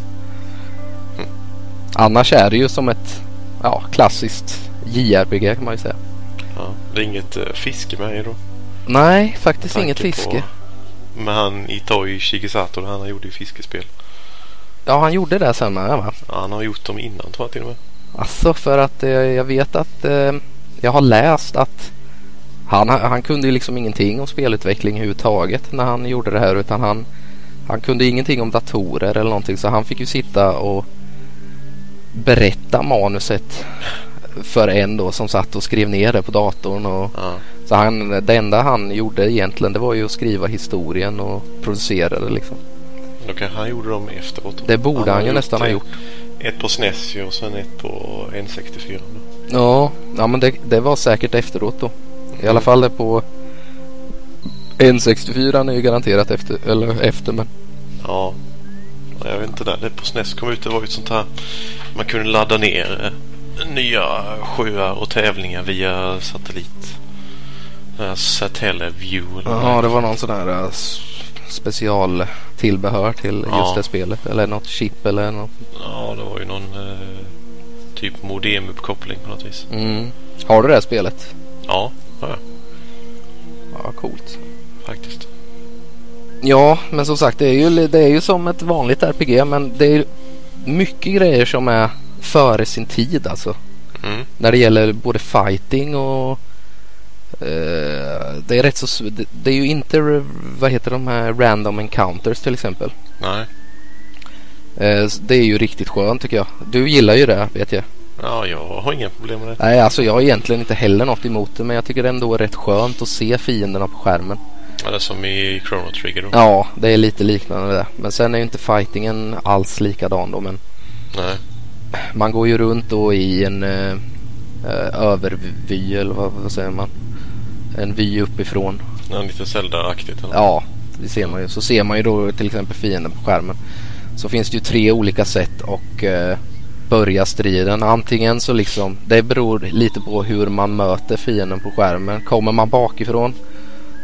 Annars är det ju som ett ja, klassiskt JRPG kan man ju säga. ja. Det är inget uh, fiske med i då? Nej, faktiskt inget på- fiske. Men han Itoi Shigesato, han gjorde ju fiskespel. Ja, han gjorde det sen med va? Ja, han har gjort dem innan tror jag till och med. Alltså för att eh, jag vet att eh, jag har läst att han, han kunde ju liksom ingenting om spelutveckling överhuvudtaget när han gjorde det här utan han, han kunde ingenting om datorer eller någonting så han fick ju sitta och berätta manuset för en då som satt och skrev ner det på datorn och Ja. så han, det enda han gjorde egentligen det var ju att skriva historien och producera det liksom. Då kanske han gjorde dem efteråt. Det borde han, ju har nästan ha eh, gjort. Ett på SNES ju och sen ett på N64. Då. Ja, ja men det, det var säkert efteråt då. I alla fall det på N64 är ju garanterat efter, eller efter men Ja. Ja, Jag vet inte där. Det på SNES kom ut. Det var ju ett sånt här. Man kunde ladda ner eh, nya sjöar och tävlingar via satellit. Satelleview. eller vad Jaha, det var någon sån här uh, specialtillbehör till just Ja. det spelet. Eller något chip eller något. Ja, det var ju någon eh, typ modemuppkoppling på något vis. Mm. Har du det här spelet? Ja, ja, ja, Ja, coolt. faktiskt. Ja, men som sagt det är, ju, det är ju som ett vanligt RPG men det är mycket grejer som är före sin tid alltså. Mm. När det gäller både fighting och eh, det är rätt så det, det är ju inte vad heter de här random encounters till exempel. Nej. Eh, det är ju riktigt skönt tycker jag. Du gillar ju det vet jag. Ja, jag har inga problem med det. Nej, alltså jag har egentligen inte heller något emot det men jag tycker det ändå är rätt skönt att se fienderna på skärmen. Eller som i Chrono Trigger då. Ja, det är lite liknande det. Men sen är ju inte fightingen alls likadan då men Nej. man går ju runt då i en eh, eh, övervy eller vad, vad säger man? En vy uppifrån. Ja, lite Zelda-aktigt. eller? Ja, det ser man ju. Så ser man ju då till exempel fienden på skärmen. Så finns det ju tre olika sätt och eh, börja striden. Antingen så liksom, det beror lite på hur man möter fienden på skärmen. Kommer man bakifrån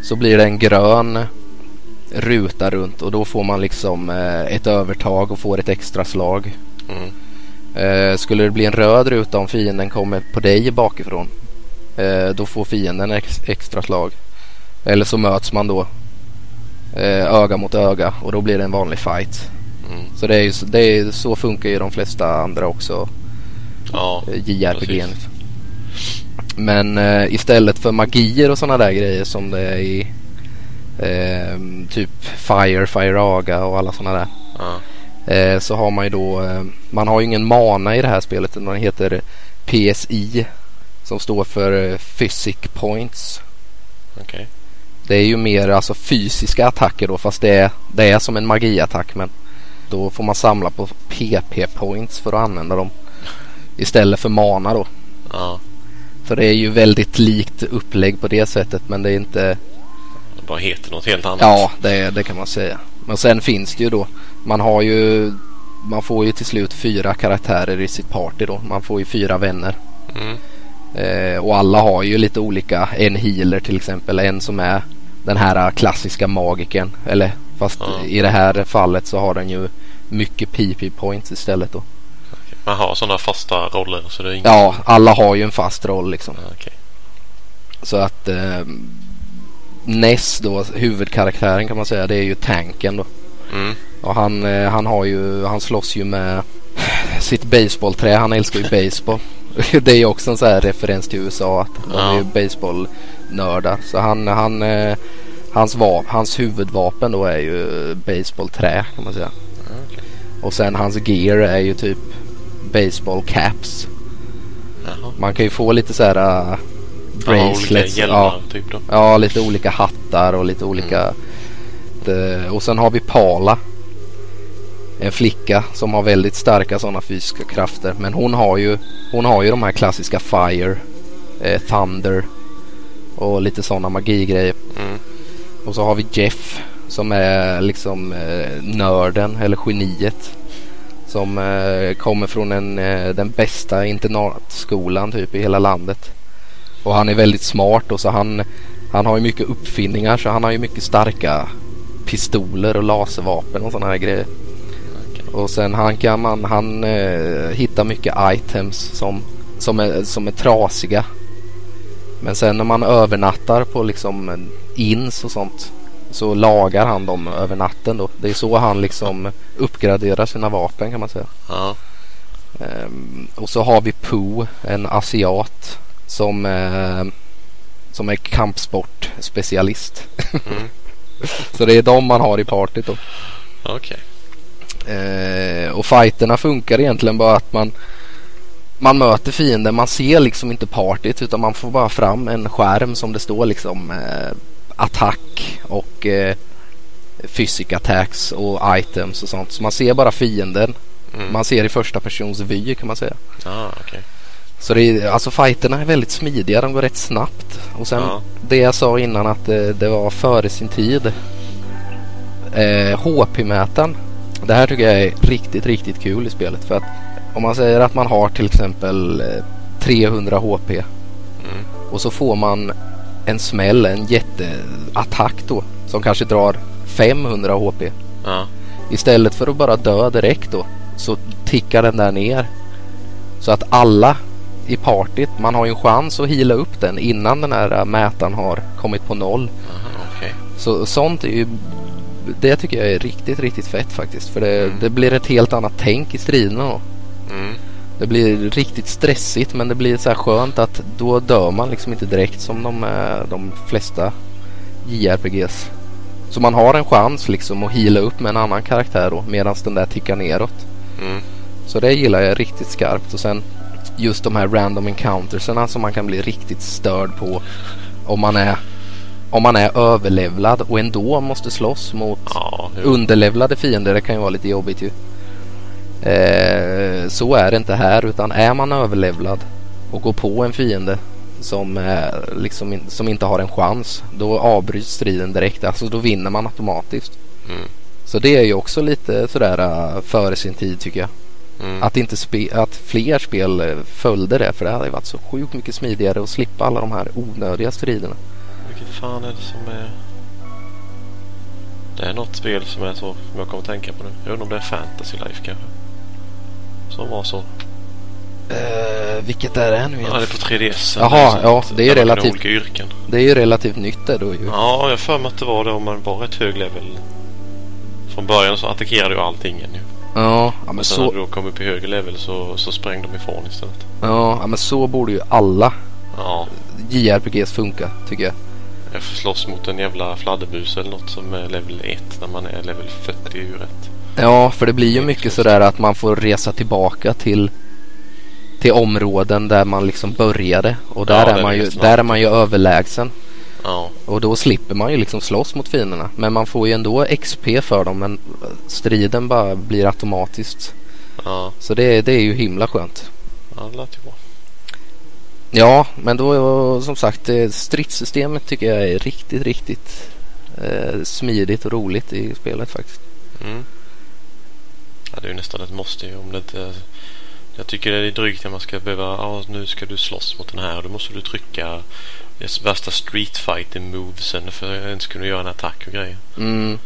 så blir det en grön ruta runt och då får man liksom eh, ett övertag och får ett extra slag. Mm. Eh, skulle det bli en röd ruta om fienden kommer på dig bakifrån. Eh, då får fienden ex extra slag. Eller så möts man då eh, öga mot öga och då blir det en vanlig fight. Mm. Så det är ju det är, så funkar ju de flesta andra också Ja, eh, JRPG. precis. Men eh, istället för magier och sådana där grejer som det är i eh, typ Fire, Fireaga och alla sådana där. Ja. Eh, så har man ju då, eh, man har ju ingen mana i det här spelet utan den heter PSI som står för eh, Physic Points. Okej. Det är ju mer alltså fysiska attacker då fast det är, det är som en magiattack men då får man samla på PP points för att använda dem istället för mana då. Ja. Så det är ju väldigt likt upplägg på det sättet men det är inte Det bara heter något helt annat. Ja, det, det kan man säga. Men sen finns det ju då. Man har ju man får ju till slut fyra karaktärer i sitt party då. Man får ju fyra vänner. Mm. Eh, och alla har ju lite olika. En healer till exempel. En som är den här klassiska magiken. Eller fast Ja. i det här fallet så har den ju mycket PP points istället då. Man har sådana fasta roller så det är inget... Ja, alla har ju en fast roll liksom. Ja, Okej. Så att eh, Ness då, huvudkaraktären kan man säga, det är ju tanken då. Mm. Och han, eh, han har ju, han slåss ju med sitt baseballträ. Han älskar ju baseball. Det är ju också en sån här referens till USA att de är ju Ja. baseballnördar. Så han, han, eh, hans, va- hans huvudvapen då är ju baseballträ kan man säga. okej. Och sen hans gear är ju typ baseball caps. Jaha. Man kan ju få lite så här uh, Ja, olika bracelets. hjälmar Ja, typ. Ja, lite olika hattar och lite olika. Det, och sen har vi Pala. En flicka som har väldigt starka sådana fysiska krafter. Men hon har ju, hon har ju de här klassiska Fire, eh, Thunder och lite sådana magigrejer. Mm. Och så har vi Jeff som är liksom eh, nörden eller geniet. Som eh, kommer från en, eh, den bästa internatskolan typ i hela landet. Och han är väldigt smart och så han, han har ju mycket uppfinningar så han har ju mycket starka pistoler och laservapen och sådana här grejer. Och sen han kan man, han eh, hittar mycket items som, som, är, som är trasiga. Men sen när man övernattar på liksom en ins och sånt så lagar han dem över natten då. Det är så han liksom uppgraderar sina vapen kan man säga. Ja. Ehm, och så har vi Pooh, en asiat som, eh, som är kampsportspecialist. Mm. så det är de man har i partyt då. Okej. Eh, och fighterna funkar egentligen bara att man man möter fienden, man ser liksom inte partyt utan man får bara fram en skärm som det står liksom eh, attack och eh, physic attacks och items och sånt. Så man ser bara fienden. Mm. Man ser i första persons vy kan man säga. Ja, okej. Så det är, alltså fighterna är väldigt smidiga, de går rätt snabbt. Och sen Ja. det jag sa innan att det, det var före sin tid. Eh, HP-mätaren. Det här tycker jag är riktigt, riktigt kul i spelet. För att om man säger att man har till exempel eh, 300 HP Mm. och så får man en smäll, en jätteattack då som kanske drar 500 HP. Ja. Istället för att bara dö direkt då så tickar den där ner. Så att alla i partyt, man har ju en chans att hila upp den innan den här mätaren har kommit på noll. Aha, okej. Så sånt är ju det tycker jag är riktigt, riktigt fett faktiskt. För det, Mm. det blir ett helt annat tänk i striderna då. Mm. Det blir riktigt stressigt men det blir så här skönt att då dör man liksom inte direkt som de, eh, de flesta JRPGs. Så man har en chans liksom att hila upp med en annan karaktär då medan den där tickar neråt. Mm. Så det gillar jag riktigt skarpt och sen just de här random encounterserna som man kan bli riktigt störd på om man är om man är överlevlad och ändå måste slåss mot Ja, underlevlade fiender. Det kan ju vara lite jobbigt ju. Eh, så är det inte här utan är man överlevlad och går på en fiende som, är liksom som inte har en chans då avbryts striden direkt. Alltså då vinner man automatiskt. Mm. Så det är ju också lite sådär uh, före sin tid tycker jag. Mm. Att, inte att fler spel eh, följde det för det hade ju varit så sjukt mycket smidigare att slippa alla de här onödiga striderna. Vilket fan är det som är... Det är något spel som är så, som jag kommer att tänka på nu. Jag undrar om det är Fantasy Life kanske. Som var så. Eh, vilket är det nu Ja, det är igen? på 3DS. Jaha, ja, det är ha relativt- olika yrken. Det är ju relativt nytt det då ju. Ja, jag för mig att det var det om man var ett hög level. Från början så attackerade ju allting ju. Ja, men sen när så, du då kom upp i högre level så, så sprang de ifrån istället. ja, ja, men så borde ju alla Ja, JRPGs funka tycker jag. jag får slåss mot en jävla fladdermus eller något som är level 1 när man är level 40 är ju rätt. Ja, för det blir ju mycket sådär att man får resa tillbaka till till områden där man liksom började och där, Ja, är, man ju, där är man ju överlägsen Ja, och då slipper man ju liksom slåss mot fienderna men man får ju ändå XP för dem men striden bara blir automatiskt ja, så det, det är ju himla skönt. ja det lät ju bra. Ja, men då som sagt det- stridssystemet tycker jag är riktigt, riktigt eh, smidigt och roligt i spelet faktiskt. Mm. Ja, det är ju nästan ett måste ju om det inte... Jag tycker det är drygt när man ska behöva, ja nu ska du slåss mot den här och då måste du trycka värsta street fighting movesen för att ens kunna göra en attack och grejer. Mm.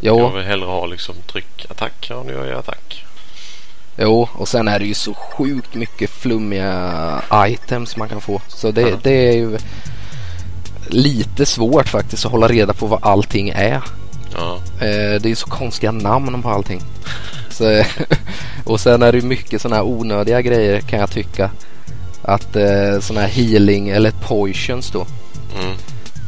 Jag Jo, vill hellre ha liksom tryck attack, ja nu gör jag attack. jo, och sen är det ju så sjukt mycket flummiga items man kan få. Så det, Ja. det är ju lite svårt faktiskt att hålla reda på vad allting är. Ja, Eh, det är ju så konstiga namn på allting. Så, och sen är det mycket sådana här onödiga grejer kan jag tycka. Att eh, sådana här healing eller potions då. mm,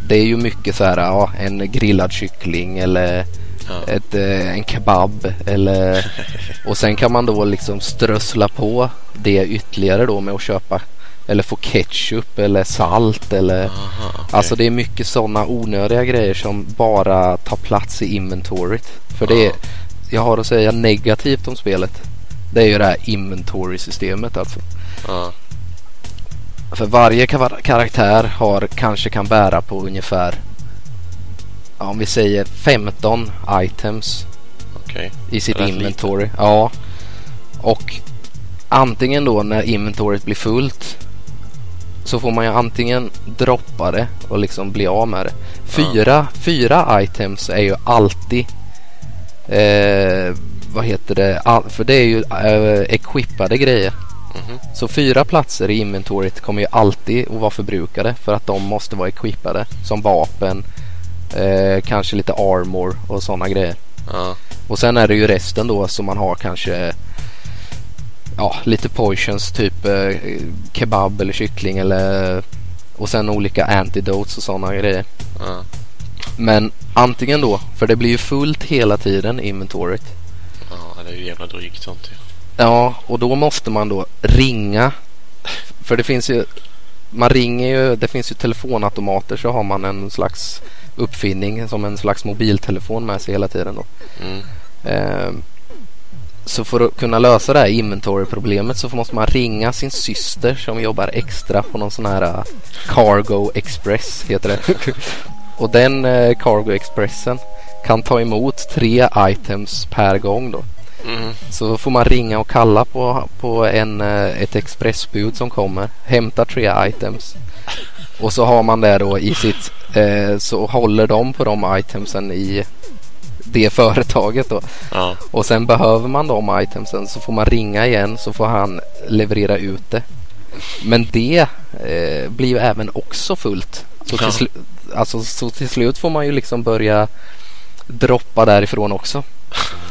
Det är ju mycket så här, ja, en grillad kyckling eller ja, ett, eh, en kebab eller och sen kan man då liksom strössla på det ytterligare då med att köpa eller få ketchup eller salt eller aha, okej. alltså det är mycket sådana onödiga grejer som bara tar plats i inventoryt. För det är, Ja. jag har att säga negativt om spelet. Det är ju det här inventory-systemet alltså. Ja, För varje ka- karaktär har kanske kan bära på ungefär ja, om vi säger 15 items okej. i sitt inventory. Ja. Och antingen då när inventoryt blir fullt så får man ju antingen droppa det och liksom bli av med det. Fyra, fyra items är ju alltid eh, vad heter det? All, för det är ju eh, equippade grejer. Mhm. Så fyra platser i inventoryt kommer ju alltid att vara förbrukade för att de måste vara equippade som vapen, eh, kanske lite armor och sådana grejer. Ja, Och sen är det ju resten då som man har kanske ja, lite potions typ eh, kebab eller kyckling eller och sen olika antidotes och sådana grejer. ja, Men antingen då, för det blir ju fullt hela tiden i inventoryt. ja, det är ju jävla drygt sånt ju. Ja, och då måste man då ringa. För det finns ju, man ringer ju, det finns ju telefonautomater så har man en slags uppfinning som en slags mobiltelefon med sig hela tiden då. Mm, Ehm, Så för att kunna lösa det här inventory-problemet så måste man ringa sin syster som jobbar extra på någon sån här uh, Cargo Express heter det. Och den uh, Cargo Expressen kan ta emot tre items per gång då. mm, Så får man ringa och kalla på, på en, eh, ett expressbud som kommer, hämtar tre items och så har man det då i sitt, eh, så håller de på de itemsen i det företaget då. ja, Och sen behöver man de itemsen så får man ringa igen så får han leverera ut det. Men det eh, blir ju även också fullt. Så till, slu- alltså, så till slut får man ju liksom börja droppa därifrån också.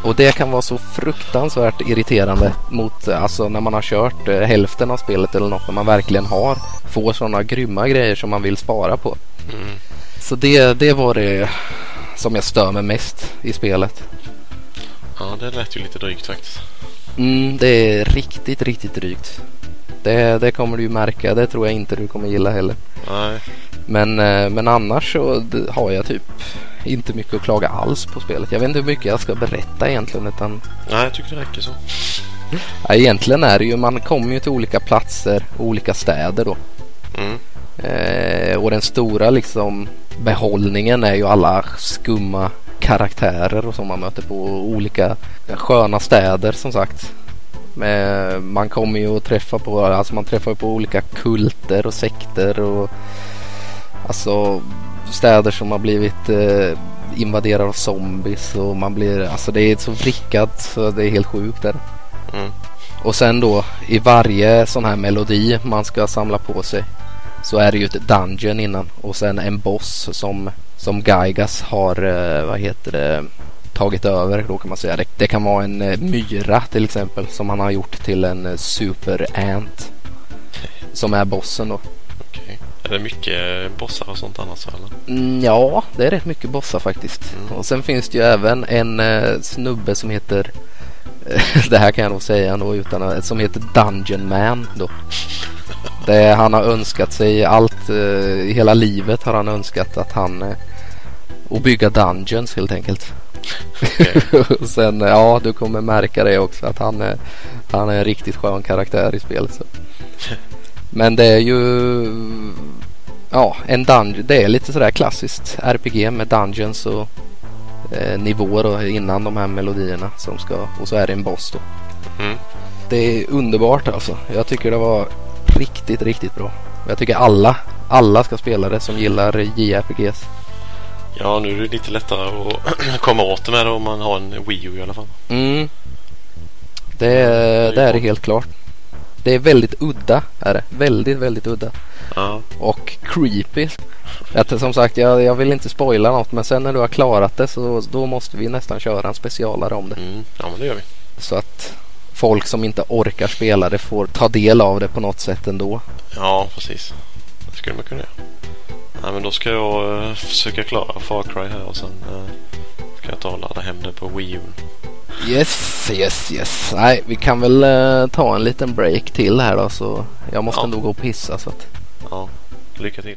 Och det kan vara så fruktansvärt irriterande mot alltså när man har kört eh, hälften av spelet eller något när man verkligen har får sådana grymma grejer som man vill spara på. mm. Så det, det var det som jag stör mig mest i spelet. Ja, det lät ju lite drygt faktiskt. Mm, det är riktigt, riktigt drygt. Det, det kommer du ju märka. Det tror jag inte du kommer gilla heller. Nej, Men, eh, men annars så har jag typ inte mycket att klaga alls på spelet. Jag vet inte hur mycket jag ska berätta egentligen. Utan, nej jag tycker det räcker så. ja, egentligen är det ju, man kommer ju till olika platser olika städer då. Mm, Eh, och den stora liksom behållningen är ju alla skumma karaktärer och som man möter på olika sköna städer som sagt. Men man kommer ju att träffa på, alltså man träffar på olika kulter och sekter och alltså städer som har blivit eh, invaderade av zombies och man blir, alltså det är så vrickat så det är helt sjukt där. mm. Och sen då i varje sån här melodi man ska samla på sig så är det ju ett dungeon innan och sen en boss som, som Gaigas har, eh, vad heter det, tagit över då kan man säga. Det, det kan vara en eh, myra till exempel som han har gjort till en eh, super ant. Som är bossen då. Okej. Är det mycket bossar och sånt annars eller? Mm, ja, det är rätt mycket bossar faktiskt. Och sen finns det ju även en eh, snubbe som heter det här kan jag nog säga ändå utan som heter Dungeon Man då. Det han har önskat sig allt, eh, hela livet har han önskat att han eh, och bygga dungeons helt enkelt. Och sen ja, du kommer märka det också att han är, han är en riktigt skön karaktär i spelet. Så. Men det är ju ja, en dungeon. Det är lite sådär klassiskt RPG med dungeons och eh, nivåer och innan de här melodierna som ska och så är det en boss då. Mm. Det är underbart alltså. Jag tycker det var riktigt, riktigt bra. Jag tycker alla, alla ska spela det som gillar JRPGs. Ja, nu är det lite lättare att komma åt det med det om man har en Wii U i alla fall. Mm. Det, det är det helt klart. Det är väldigt udda. Är det. Väldigt, väldigt udda. Ja. Och creepy. Att, som sagt, jag, jag vill inte spoila något men sen när du har klarat det så då måste vi nästan köra en specialare om det. Mm. Ja, men det gör vi. Så att folk som inte orkar spela det får ta del av det på något sätt ändå. Ja, precis. Det skulle man kunna göra. Ja, men då ska jag eh, försöka klara Far Cry här och sen eh, ska jag ta och ladda hem det på Wii U. Yes, yes, yes. Nej, vi kan väl eh, ta en liten break till här då så jag måste Ja. ändå gå och pissa så att Ja, lycka till.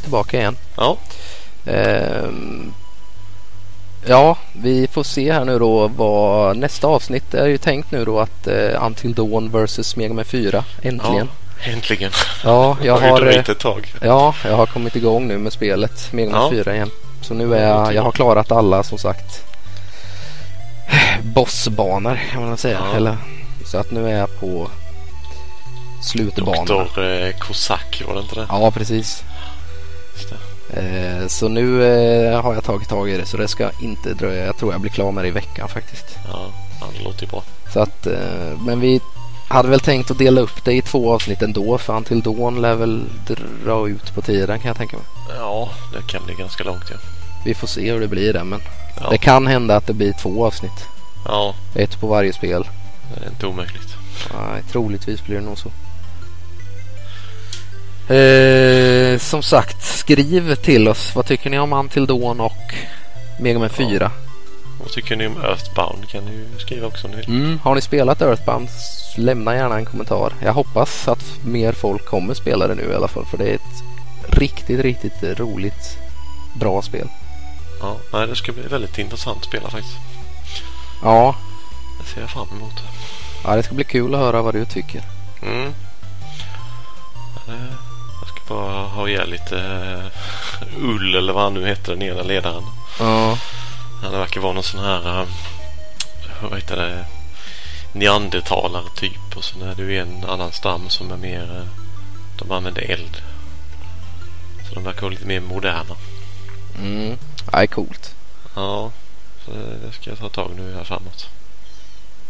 Vi tillbaka igen. Ja, Ehm, ja, vi får se här nu då vad nästa avsnitt är ju tänkt nu då att uh, Until Dawn vs Mega Man 4 äntligen. ja äntligen. Ja, jag har eh, ja, jag har kommit igång nu med spelet Mega Man Ja. 4 igen. Så nu är jag, jag har klarat alla som sagt bossbanor kan man säga. Ja. Eller, så att nu är jag på slutbanan. Doktor eh, Kosak, var det inte det? Ja, precis. Eh, så nu eh, har jag tagit tag i det så det ska inte dröja. Jag tror jag blir klar med det i veckan faktiskt. Ja, ja det låter ju bra. Så att, eh, men vi hade väl tänkt att dela upp det i två avsnitt ändå. För han till Dawn lär väl dra ut på tiden kan jag tänka mig. Ja, det kan bli ganska långt ja. Vi får se hur det blir där men Ja. det kan hända att det blir två avsnitt. Ja, Ett på varje spel. det är inte omöjligt. Nej, troligtvis blir det nog så. Eh, som sagt, skriv till oss. Vad tycker ni om Until Dawn och Mega Man 4? Vad tycker ni om Earthbound? Kan ni skriva också om ni vill. Mm. Har ni spelat Earthbound? Lämna gärna en kommentar. Jag hoppas att mer folk kommer spela det nu i alla fall. För det är ett riktigt, riktigt roligt bra spel. Ja, nej, det ska bli väldigt intressant att spela faktiskt. Ja, Det ser jag fram emot. ja det ska bli kul att höra vad du tycker. Mm. Ja, det- ska bara ha ihjäl lite eh, ull eller vad han nu heter, den ena ledaren. Ja, Han verkar vara någon sån här, eh, vad heter det, neandertalare typ. Och sen är det ju en annan stam som är mer, eh, de använder eld. Så de verkar vara lite mer moderna. mm. det är coolt. Ja, så det ska jag ta tag nu här framåt.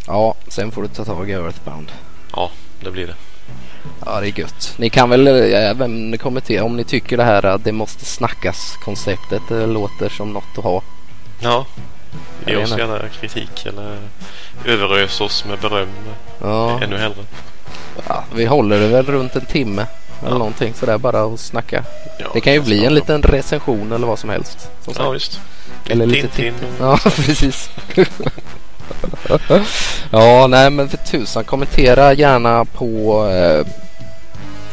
Ja, sen får du ta tag i Earthbound. Ja, det blir det. Ja, det är gött. Ni kan väl eh, även kommentera om ni tycker det här att det måste snackas konceptet eh, låter som något att ha. Ja, ge oss gärna kritik eller överös oss med beröm Ja, ännu hellre. ja, vi håller det väl runt en timme eller Ja. någonting sådär bara att snacka. Ja, Det kan ju bli en liten recension eller vad som helst. Som. Ja, sagt. visst. Eller lite tips. och... Ja, precis. ja, nej men för tusan kommentera gärna på eh,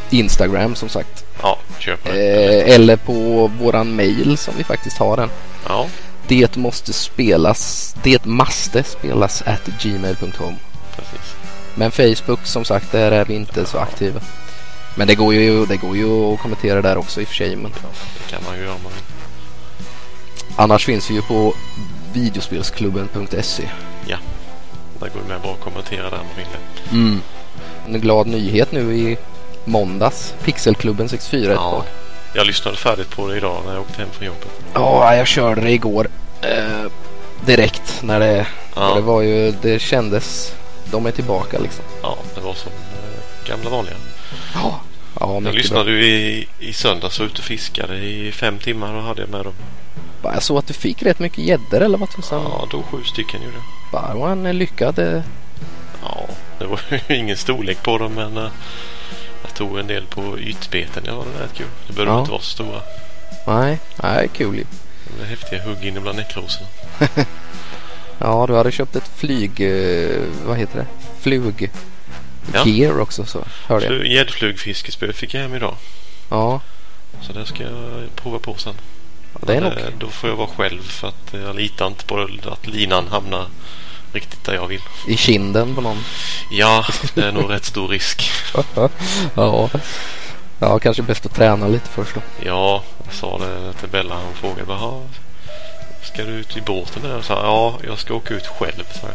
Instagram som sagt. Ja, köp det. Eh, eller på våran mail som vi faktiskt har den. Ja, Det måste spelas. Det måste spelas at gmail.com. precis. Men Facebook som sagt, där är vi inte så aktiva. Men det går ju, det går ju att kommentera där också i och för sig. Men Ja, det kan man ju göra man annars finns vi ju på videospelsklubben.se. Där går det med bra att kommentera vill det. Mm. En glad nyhet nu i måndags. Pixelklubben 64 är Ja. tillbaka. Jag lyssnade färdigt på det idag när jag åkte hem från jobbet. Ja, jag körde det igår. Eh, direkt när det, Ja, det var ju, det kändes, de är tillbaka liksom. ja det var som eh, gamla vanliga. Ja, ja Jag lyssnade ju i, i söndags och ute och fiskade i fem timmar och hade jag med dem. Bra. Jag såg att du fick rätt mycket gäddor eller vad tusan. Ja, då sju stycken gjorde jag. Bara, en lyckad... eh, Ja, det var ju ingen storlek på dem men eh, jag tog en del på ytbeten. Ja, det var rätt kul. Det behöver Ja. inte vara så stora. Nej, nej, kul ju. Det är häftiga hugg inne bland näckrosorna. Ja, du hade köpt ett flyg... eh, vad heter det? Flug... Ja. Gear också så hörde jag. Flu- Gäddflugfiskespö fick jag hem idag. Ja, Så det ska jag prova på sen. är eh, Då får jag vara själv för att jag litar inte på att linan hamnar riktigt där jag vill. I kinden på någon. Ja, det är nog rätt stor risk. ja. Ja, kanske bäst att träna lite först då. Ja, jag sa det till Bella. Hon frågade bara, "Ha, ska du ut i båten där? Jag sa, ja, jag ska åka ut själv. Så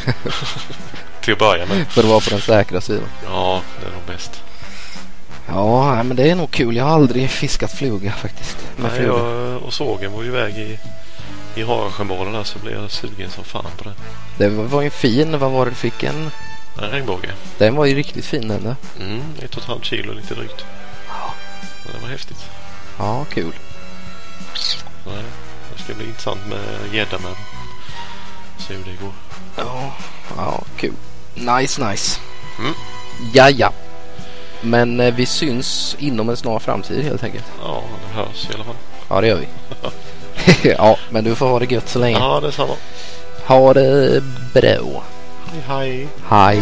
till att börja med. För att vara på den säkra sidan. Ja, det är nog bäst. Ja, nej, men det är nog kul. Jag har aldrig fiskat fluga faktiskt. Med Nej, jag och sågen var ju iväg i, i Harasjömålen där så blev jag sugen som fan på det. Det var ju fin. Vad var det du fick? En... En regnbåge. Den var ju riktigt fin den där. Mm, ett och ett halvt kilo lite drygt. Ja. Det var häftigt. Ja, kul. Det, det ska bli intressant med gädda med. Se hur det går. Ja, ja kul. Nice, nice. Mm. Ja, ja. Men eh, vi syns inom en snar framtid helt enkelt. Ja, det hörs i alla fall. Ja, det gör vi. ja, men du får ha det gött så länge. Ja, detsamma. Ha det bra. Hej, hej. Hej.